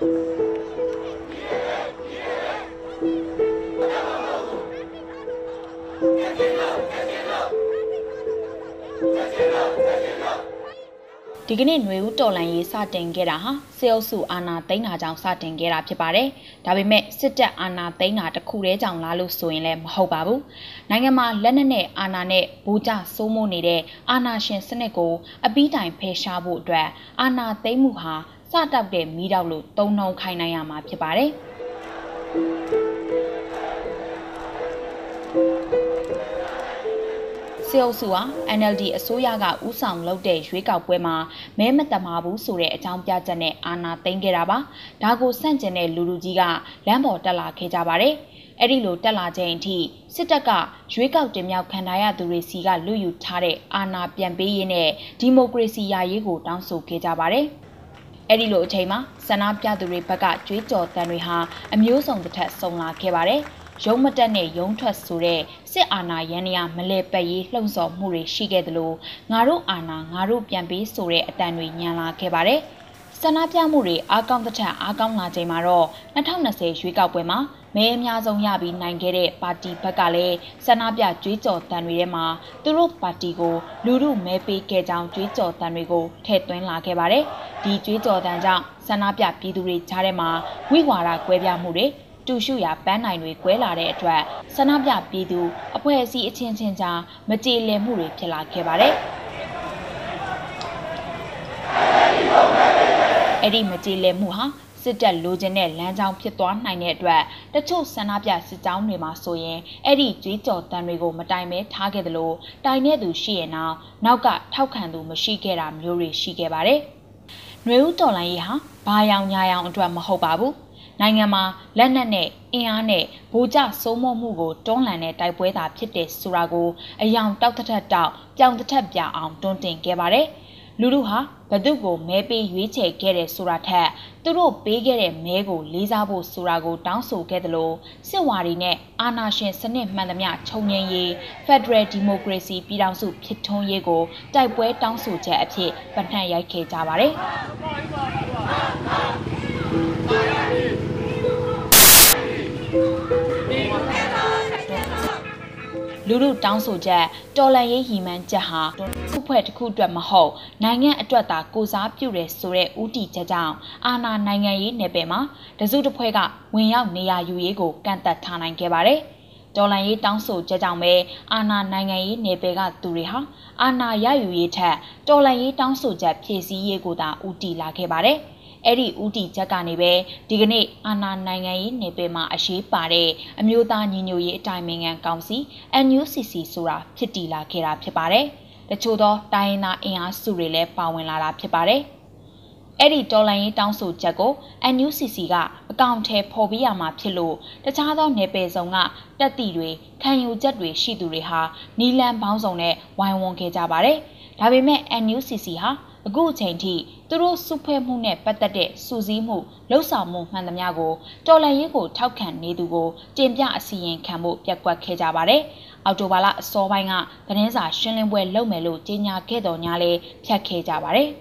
ဒီကနေ့ຫນွေဦးတော်လန်ရေးစတင်ခဲ့တာဟာစေအုပ်စုအာဏာသိမ်းတာကြောင့်စတင်ခဲ့တာဖြစ်ပါတယ်။ဒါပေမဲ့စစ်တပ်အာဏာသိမ်းတာတခုတည်းကြောင့်လားလို့ဆိုရင်လည်းမဟုတ်ပါဘူး။နိုင်ငံမှာလက်နက်နဲ့အာဏာနဲ့ဘူကြစိုးမိုးနေတဲ့အာဏာရှင်စနစ်ကိုအပီးတိုင်ဖယ်ရှားဖို့အတွက်အာဏာသိမ်းမှုဟာ စတောက်တဲ့မိတော့လို့တုံနှုံခိုင်းနိုင်ရမှာဖြစ်ပါတယ်။စစ်အုပ်စုဟာ NLD အစိုးရကဥဆောင်လုပ်တဲ့ရွေးကောက်ပွဲမှာမဲမတမာဘူးဆိုတဲ့အကြောင်းပြချက်နဲ့အာဏာသိမ်းခဲ့တာပါ။ဒါကိုစန့်ကျင်တဲ့လူလူကြီးကလမ်းပေါ်တက်လာခဲ့ကြပါတယ်။အဲ့ဒီလိုတက်လာချိန်အထိစစ်တပ်ကရွေးကောက်တင်မြှောက်ခံထားရသူတွေစီကလွတ်ယူထားတဲ့အာဏာပြန်ပေးရေးနဲ့ဒီမိုကရေစီရရေးကိုတောင်းဆိုခဲ့ကြပါတယ်။ အဲ့ဒီလိုအချိန်မှာဆန္ဒပြသူတွေဘက်ကကြွေးကြော်တန်တွေဟာအမျိုးစုံတစ်ထက်ဆုံလာခဲ့ပါတယ်။ရုံးမတက်နဲ့ရုံးထွက်ဆိုတဲ့စစ်အာဏာရန်ရာမလဲပတ်ရေးလှုံ့ဆော်မှုတွေရှိခဲ့သလိုငါတို့အာဏာငါတို့ပြန်ပေးဆိုတဲ့အတန်တွေညံလာခဲ့ပါတယ်။ ဆန္ဒပြမှုတွေအားကောင်းတဲ့ထက်အားကောင်းလာချိန်မှာတော့2020ရွေးကောက်ပွဲမှာမဲအများဆုံးရပြီးနိုင်ခဲ့တဲ့ပါတီဘက်ကလည်းဆန္ဒပြကြွေးကြော်တန်တွေထဲမှာသူတို့ပါတီကိုလူမှုမဲပေးခဲ့ကြောင်းကြွေးကြော်တန်တွေကိုထည့်သွင်းလာခဲ့ပါတယ်။ဒီကြွေးကြော်တန်ကြောင့်ဆန္ဒပြပြည်သူတွေကြားထဲမှာဝိဝါဒကွဲပြားမှုတွေတူရှုရာပန်းနိုင်တွေကွဲလာတဲ့အတွက်ဆန္ဒပြပြည်သူအဖွဲ့အစည်းအချင်းချင်းကြားမကြေလည်မှုတွေဖြစ်လာခဲ့ပါတယ်။ အဲ့ဒီမကြေလည်မှုဟာစစ်တပ်လိုချင်တဲ့လမ်းကြောင်းဖြစ်သွားနိုင်တဲ့အတွက်တချို့ဆန္ဒပြစစ်ကြောင်းတွေမှာဆိုရင်အဲ့ဒီကြွေးကြော်တန်တွေကိုမတိုင်မဲထားခဲ့သလိုတိုင်တဲ့သူရှိရင်နောက်နောက်ကထောက်ခံသူမရှိခဲ့တာမျိုးတွေရှိခဲ့ပါတယ်။ຫນွေဦးတော်လိုင်းရေးဟာဘာယောင်ညာယောင်အတွက်မဟုတ်ပါဘူး။နိုင်ငံမှာလက်နက်နဲ့အင်အားနဲ့ဗိုလ်ကျစိုးမိုးမှုကိုတွန်းလှန်တဲ့တိုက်ပွဲသာဖြစ်တဲ့ဆိုတာကိုအယောင်တောက်တထက်တောက်ပြောင်တထက်ပြအောင်တွန်းတင်ခဲ့ပါတယ်။လူလူဟာ ဘသူကိုမဲပေးရွေးချယ်ခဲ့တဲ့ဆိုတာထက်သူတို့ပေးခဲ့တဲ့မဲကိုလေးစားဖို့ဆိုတာကိုတောင်းဆိုခဲ့သလိုစစ်ဝါဒီနဲ့အာဏာရှင်စနစ်မှန်သမျှခြုံငင်းရေး Federal Democracy ပြည်ထောင်စုဖြစ်ထွန်းရေးကိုတိုက်ပွဲတောင်းဆိုချက်အဖြစ်ပထမရိုက်ခဲ့ကြပါတယ်။ လူလူတောင်းဆိုချက်တော်လန်ရေးဟီမန်းချက်ဟာခုဖွဲ့တစ်ခုအတွက်မဟုတ်နိုင်ငံအတွက်သာကိုစားပြုတယ်ဆိုတဲ့ဥတီချက်ကြောင့်အာဏာနိုင်ငံရေးနယ်ပယ်မှာတစုတစ်ဖွဲ့ကဝင်ရောက်နေရာယူရေးကိုကန့်သက်ထားနိုင်ခဲ့ပါတယ်။တော်လန်ရေးတောင်းဆိုချက်ကြောင့်ပဲအာဏာနိုင်ငံရေးနယ်ပယ်ကသူတွေဟာအာဏာရယူရေးထက်တော်လန်ရေးတောင်းဆိုချက်ဖြည့်ဆည်းရေးကိုသာဥတီလာခဲ့ပါတယ်။ အဲ့ဒီဦးတီချက်ကနေပဲဒီကနေ့အာဏာနိုင်ငံရေးနေပယ်မှာအရေးပါတဲ့အမျိုးသားညီညွတ်ရေးအတိုင်းအငံကောင်စီ NUCC ဆိုတာဖြစ်တည်လာခဲ့တာဖြစ်ပါတယ်။တချို့သောတိုင်းရင်းသားအင်အားစုတွေလည်းပါဝင်လာတာဖြစ်ပါတယ်။အဲ့ဒီတော်လိုင်းရေးတောင်းဆိုချက်ကို NUCC ကအကောင့်ထဲပေါ်ပြရမှာဖြစ်လို့တခြားသောနယ်ပယ်စုံကတက်တီတွေခံယူချက်တွေရှိသူတွေဟာနီလန်ပေါင်းစုံနဲ့ဝိုင်းဝန်းခဲ့ကြပါတယ်။ဒါပေမဲ့ NUCC ဟာ အခုအချိန်ထိသူတို့စုဖွဲ့မှုနဲ့ပတ်သက်တဲ့စူးစီးမှုလှုပ်ဆောင်မှုမှန်သမျှကိုတော်လန်ရေးကိုထောက်ခံနေသူကိုတင်ပြအစီရင်ခံဖို့ပြက်ကွက်ခဲ့ကြပါတယ်။အော်တိုဘာလအစောပိုင်းကသတင်းစာရှင်းလင်းပွဲလုပ်မယ်လို့ကြေညာခဲ့တော်ညာလဲဖြတ်ခဲ့ကြပါတယ်။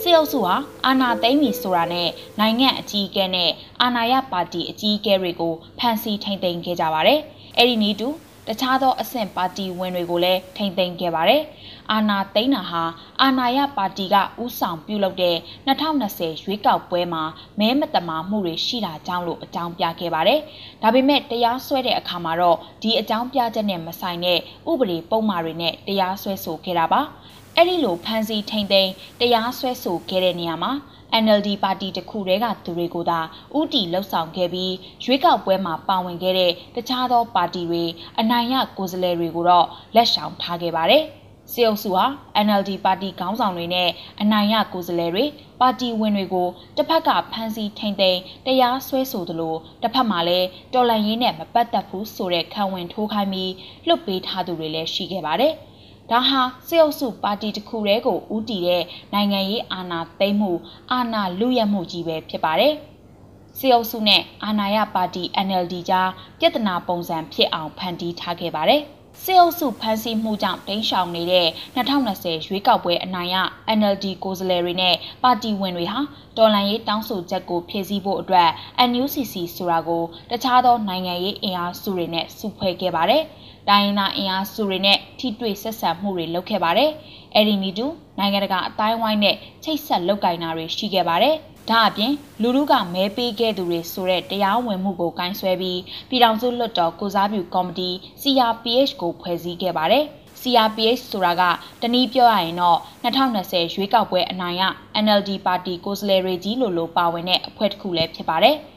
စစ်အုပ်စုဟာအာဏာသိမ်းပြီဆိုတာနဲ့နိုင်ငံအကြီးအကဲနဲ့အာဏာရပါတီအကြီးအကဲတွေကိုဖမ်းဆီးထိန်သိမ်းခဲ့ကြပါတယ်။အဲ့ဒီနည်းတူ တခြားသောအဆင့်ပါတီဝင်တွေကိုလည်းထိမ့်သိမ်းခဲ့ပါတယ်။အာဏာသိမ်းတာဟာအာဏာရပါတီကဥဆောင်ပြုလုပ်တဲ့2020ရွေးကောက်ပွဲမှာမဲမတမာမှုတွေရှိတာကြောင့်လို့အကြောင်းပြခဲ့ပါတယ်။ဒါပေမဲ့တရားစွဲတဲ့အခါမှာတော့ဒီအကြောင်းပြချက်နဲ့မဆိုင်တဲ့ဥပဒေပုံမှားတွေနဲ့တရားစွဲဆိုခဲ့တာပါ။အဲ့ဒီလိုဖမ်းဆီးထိမ့်သိမ်းတရားစွဲဆိုခဲ့တဲ့နေရာမှာ NLD ပါတီတခုတည်းကသူတွေကိုသာဥတီလှုပ်ဆောင်ခဲ့ပြီးရွေးကောက်ပွဲမှာပါဝင်ခဲ့တဲ့တခြားသောပါတီတွေအနိုင်ရကိုယ်စားလှယ်တွေကိုတော့လက်ဆောင်ထားခဲ့ပါတယ်။စေအုပ်စုဟာ NLD ပါတီခေါင်းဆောင်တွေနဲ့အနိုင်ရကိုယ်စားလှယ်တွေပါတီဝင်တွေကိုတစ်ဖက်ကဖမ်းဆီးထိန်သိမ်းတရားစွဲဆိုသလိုတစ်ဖက်မှာလည်းတော်လန်ရေးနဲ့မပတ်သက်ဘူးဆိုတဲ့ခံဝန်ထိုးခိုင်းပြီးလွတ်ပေးထားသူတွေလည်းရှိခဲ့ပါတယ်။ ဒါဟာစစ်အုပ်စုပါတီတစ်ခုတည်းကိုဦးတည်တဲ့နိုင်ငံရေးအာဏာသိမ်းမှုအာဏာလူရမှုကြီးပဲဖြစ်ပါတယ်။စစ်အုပ်စုနဲ့အာဏာရပါတီ NLD ကြားပြဿနာပုံစံဖြစ်အောင်ဖန်တီးထားခဲ့ပါတယ်။စစ်အုပ်စုဖမ်းဆီးမှုကြောင့်တိမ်းရှောင်နေတဲ့2020ရွေးကောက်ပွဲအနိုင်ရ NLD ကိုယ်စားလှယ်တွေနဲ့ပါတီဝင်တွေဟာတော်လှန်ရေးတောင်းဆိုချက်ကိုဖြည့်ဆည်းဖို့အတွက် NUCC ဆိုတာကိုတခြားသောနိုင်ငံရေးအင်အားစုတွေနဲ့စုဖွဲ့ခဲ့ပါတယ်။ တိုင်းရင်းသားအင်အားစုတွေနဲ့ထိတွေ့ဆက်ဆံမှုတွေလုပ်ခဲ့ပါတယ်။အဲဒီနည်းတူနိုင်ငံတကာအတိုင်းဝိုင်းနဲ့ချိတ်ဆက်လုပ်ကိုင်တာတွေရှိခဲ့ပါတယ်။ဒါအပြင်လူလူကမဲပေးခဲ့သူတွေဆိုတဲ့တရားဝင်မှုကိုကင်ဆွဲပြီးပြည်ထောင်စုလွှတ်တော်ကိုစားပြုကော်မတီ CRPH ကိုဖွဲ့စည်းခဲ့ပါတယ်။ CRPH ဆိုတာကတနည်းပြောရရင်တော့2020ရွေးကောက်ပွဲအနိုင်ရ NLD ပါတီကိုယ်စားလှယ်တွေကြီးလို့လို့ပါဝင်တဲ့အဖွဲ့တစ်ခုလည်းဖြစ်ပါတယ်။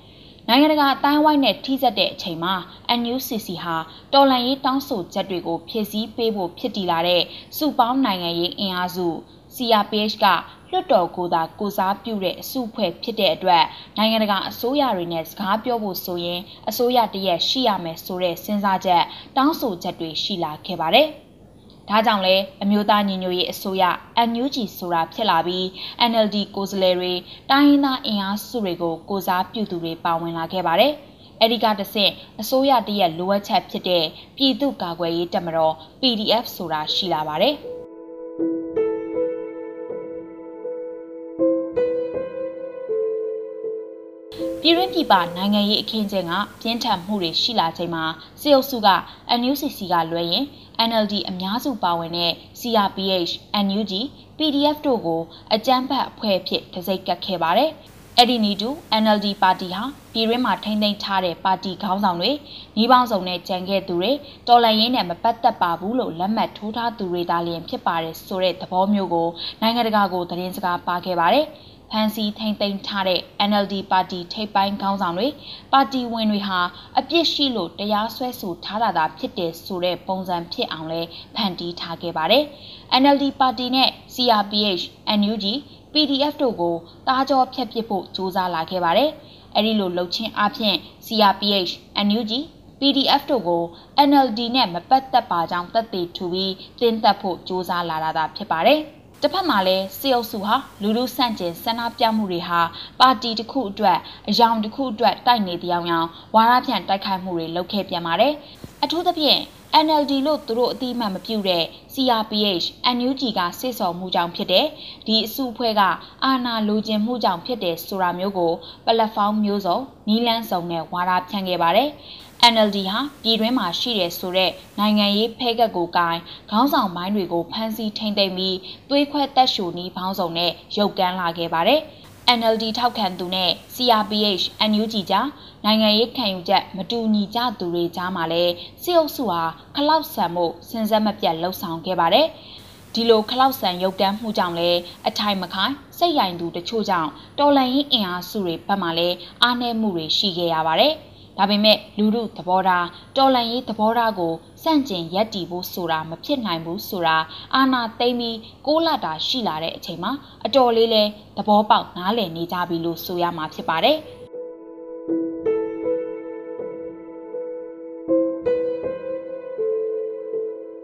နိုင်ငံတကာအတိုင်းဝိုင်းနဲ့ထိစပ်တဲ့အချိန်မှာ NUCC ဟာတော်လှန်ရေးတောင်းဆိုချက်တွေကိုဖြည့်ဆည်းပေးဖို့ဖြစ်တည်လာတဲ့စုပေါင်းနိုင်ငံရေးအင်အားစု CRPH ကလွှတ်တော်ကိုသာကိုစားပြုတဲ့အစုအဖွဲ့ဖြစ်တဲ့အတွက်နိုင်ငံတကာအစိုးရတွေနဲ့စကားပြောဖို့ဆိုရင်အစိုးရတရက်ရှိရမယ်ဆိုတဲ့စဉ်းစားချက်တောင်းဆိုချက်တွေရှိလာခဲ့ပါတယ်။ ဒါကြောင့်လဲအမျိုးသားညီညွတ်ရေးအစိုးရ NUG ဆိုတာဖြစ်လာပြီး NLD ကိုယ်စားလှယ်တွေတိုင်းရင်းသားအင်အားစုတွေကိုကိုစားပြုသူတွေပါဝင်လာခဲ့ပါတယ်။အဲဒီကတဆင့်အစိုးရတရက်လိုအပ်ချက်ဖြစ်တဲ့ပြည်သူ့ကာကွယ်ရေးတပ်မတော် PDF ဆိုတာရှိလာပါတယ်။ပြည်တွင်းပြည်ပနိုင်ငံရေးအခင်းကျင်းကပြင်းထန်မှုတွေရှိလာချိန်မှာစစ်အုပ်စုက NUCC ကလွှဲရင် NLD အများစုပါဝင်တဲ့ CRPH, NUG, PDF တို့ကိုအကြမ်းဖက်အဖွဲ့ဖြစ်တစိုက်ကတ်ခဲ့ပါတယ်။အဲ့ဒီနီတူ NLD ပါတီဟာပြည်တွင်းမှာထိမ့်သိမ်းထားတဲ့ပါတီခေါင်းဆောင်တွေနှီးပေါင်းစုံနဲ့ကြံခဲ့သူတွေတော်လှန်ရေးနဲ့မပတ်သက်ပါဘူးလို့လက်မှတ်ထိုးထားသူတွေသာလျှင်ဖြစ်ပါတယ်ဆိုတဲ့သဘောမျိုးကိုနိုင်ငံတကာကိုသတင်းစကားပါခဲ့ပါတယ်။ ဖမ်းဆီးထိန်းသိမ်းထားတဲ့ NLD ပါတီထိပ်ပိုင်းခေါင်းဆောင်တွေပါတီဝင်တွေဟာအပြစ်ရှိလို့တရားစွဲဆိုထားတာသာဖြစ်တယ်ဆိုတဲ့ပုံစံဖြစ်အောင်လဲဖန်တီးထားခဲ့ပါတယ်။ NLD ပါတီနဲ့ CRPH, NUG, PDF တို့ကိုတားကြောဖြတ်ပစ်ဖို့ကြိုးစားလာခဲ့ပါတယ်။အဲဒီလိုလှုပ်ချင်းအဖြစ် CRPH, NUG PDF တို့ကို NLD နဲ့မပတ်သက်ပါကြောင်းသက်သေထူပြီးတင်းသက်ဖို့ကြိုးစားလာတာဖြစ်ပါတယ်။ တစ်ဖက်မှာလည်းစစ်အုပ်စုဟာလူလူဆန့်ကျင်ဆန္ဒပြမှုတွေဟာပါတီတစ်ခုအတွက်အယောင်တစ်ခုအတွက်တိုက်နေတဲ့အကြောင်းဝါရဖြန့်တိုက်ခိုက်မှုတွေလုပ်ခဲ့ပြန်ပါတယ်။အထူးသဖြင့် NLD လို့သူတို့အတိအမှန်မပြုတဲ့ CRPH NUG ကစစ်စော်မှုကြောင့်ဖြစ်တဲ့ဒီအစုအဖွဲ့ကအာဏာလိုချင်မှုကြောင့်ဖြစ်တဲ့ဆိုတာမျိုးကိုပလက်ဖောင်းမျိုးစုံနီးလန်းစုံနဲ့ဝါဒဖြန့်ခဲ့ပါတယ်။ NLD ဟာပြည်တွင်းမှာရှိတယ်ဆိုတဲ့နိုင်ငံရေးဖဲကက်ကိုကိုင်ခေါင်းဆောင်ပိုင်းတွေကိုဖမ်းဆီးထိန်းသိမ်းပြီးသွေးခွဲတက်ရှိုနီးပေါင်းစုံနဲ့ရုပ်ကမ်းလာခဲ့ပါတယ်။ NLD ထောက်ခံသူနဲ့ CRPH NUG ကြားနိုင်ငံရေးခံယူချက်မတူညီကြသူတွေကြားမှာလဲစစ်အုပ်စုဟာခလောက်ဆန်မှုစဉ်ဆက်မပြတ်လှုပ်ဆောင်ခဲ့ပါတယ်။ဒီလိုခလောက်ဆန်ရုပ်တမ်းမှုကြောင့်လဲအထိုင်မခိုင်စိတ်ရိုင်သူတချို့ကြောင့်တော်လန်ရင်အင်အားစုတွေဘက်မှလဲအားနည်းမှုတွေရှိခဲ့ရပါတယ်။ ဒါပေမဲ့လူမှုသဘောထားတော်လှန်ရေးသဘောထားကိုစန့်ကျင်ရက်တီဖို့ဆိုတာမဖြစ်နိုင်ဘူးဆိုတာအာနာသိမ့်ပြီးကိုးလတာရှိလာတဲ့အချိန်မှာအတော်လေးလဲသဘောပေါက်နားလည်နေကြပြီလို့ဆိုရမှာဖြစ်ပါတယ်။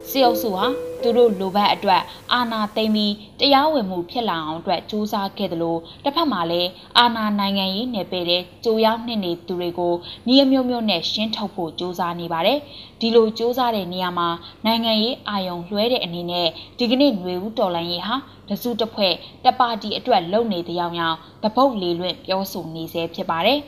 စစ်အုပ်စုဟာ သူတို့လိုဘက်အတွက်အာဏာသိမ်းပြီးတရားဝင်မှုဖြစ်လာအောင်အတွက်စူးစမ်းခဲ့တယ်လို့တစ်ဖက်မှာလည်းအာဏာနိုင်ငံရေးနယ်ပယ်တဲ့ကြိုရောက်နှစ်နေသူတွေကိုနေအမျိုးမျိုးနဲ့ရှင်းထုတ်ဖို့စူးစမ်းနေပါတယ်။ဒီလိုစူးစမ်းတဲ့နေရာမှာနိုင်ငံရေးအာယုံလွှဲတဲ့အနေနဲ့ဒီကနေ့ຫນွေဦးတော်လိုင်းရေးဟာတစုတစ်ဖွဲ့တပါတီအတွက်လုံနေတဲ့ရောင်ရောင်တပုတ်လေးလွင့်ပြောဆိုနေဆဲဖြစ်ပါတယ်။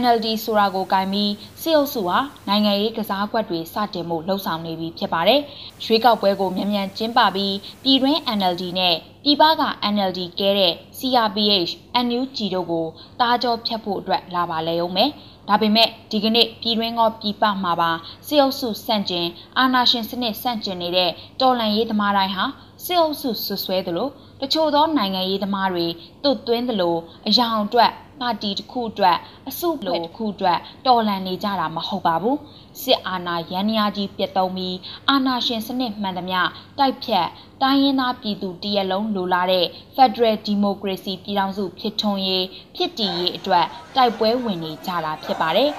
NLD ဆိုတာကိုကင်ပြီးစစ်အုပ်စုဟာနိုင်ငံရေးကစားကွက်တွေစတင်မှုလှုံ့ဆော်နေပြီဖြစ်ပါတယ်။ရွေးကောက်ပွဲကိုမြန်မြန်ကျင်းပပြီးပြည်တွင်း NLD နဲ့ပြည်ပက NLD ကဲတဲ့ CRPH, NUG တို့ကိုတားကြောဖြတ်ဖို့အတွက်လာပါလေအောင်မယ်။ဒါပေမဲ့ဒီကနေ့ပြည်တွင်းကပြည်ပမှာပါစစ်အုပ်စုစန့်ကျင်အာဏာရှင်စနစ်စန့်ကျင်နေတဲ့တော်လှန်ရေးသမားတိုင်းဟာစစ်အုပ်စုဆွဆွဲသလိုတချို့သောနိုင်ငံရေးသမားတွေတွတ်သွင်းသလိုအယောင်အတွက် ပါတီတစ်ခုအတွက်အစုအဖွဲ့တစ်ခုအတွက်တော်လှန်နေကြတာမဟုတ်ပါဘူးစစ်အာဏာရန်ရာကြီးပြတ်သုံးပြီးအာဏာရှင်စနစ်မှန်သမျှတိုက်ဖြတ်တိုင်းရင်းသားပြည်သူတရက်လုံးလိုလားတဲ့ Federal Democracy ပြည်ထောင်စုဖြစ်ထွန်းရေးဖြစ်တည်ရေးအတွက်တိုက်ပွဲဝင်နေကြတာဖြစ်ပါတယ်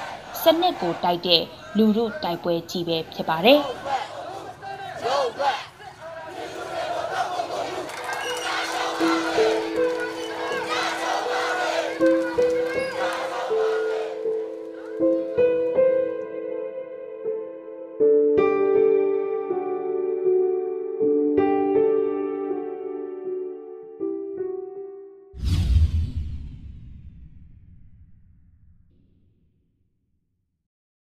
စနစ်ကိုတိုက်တဲ့လူမှုတိုက်ပွဲကြီးပဲဖြစ်ပါတယ်ရုပ်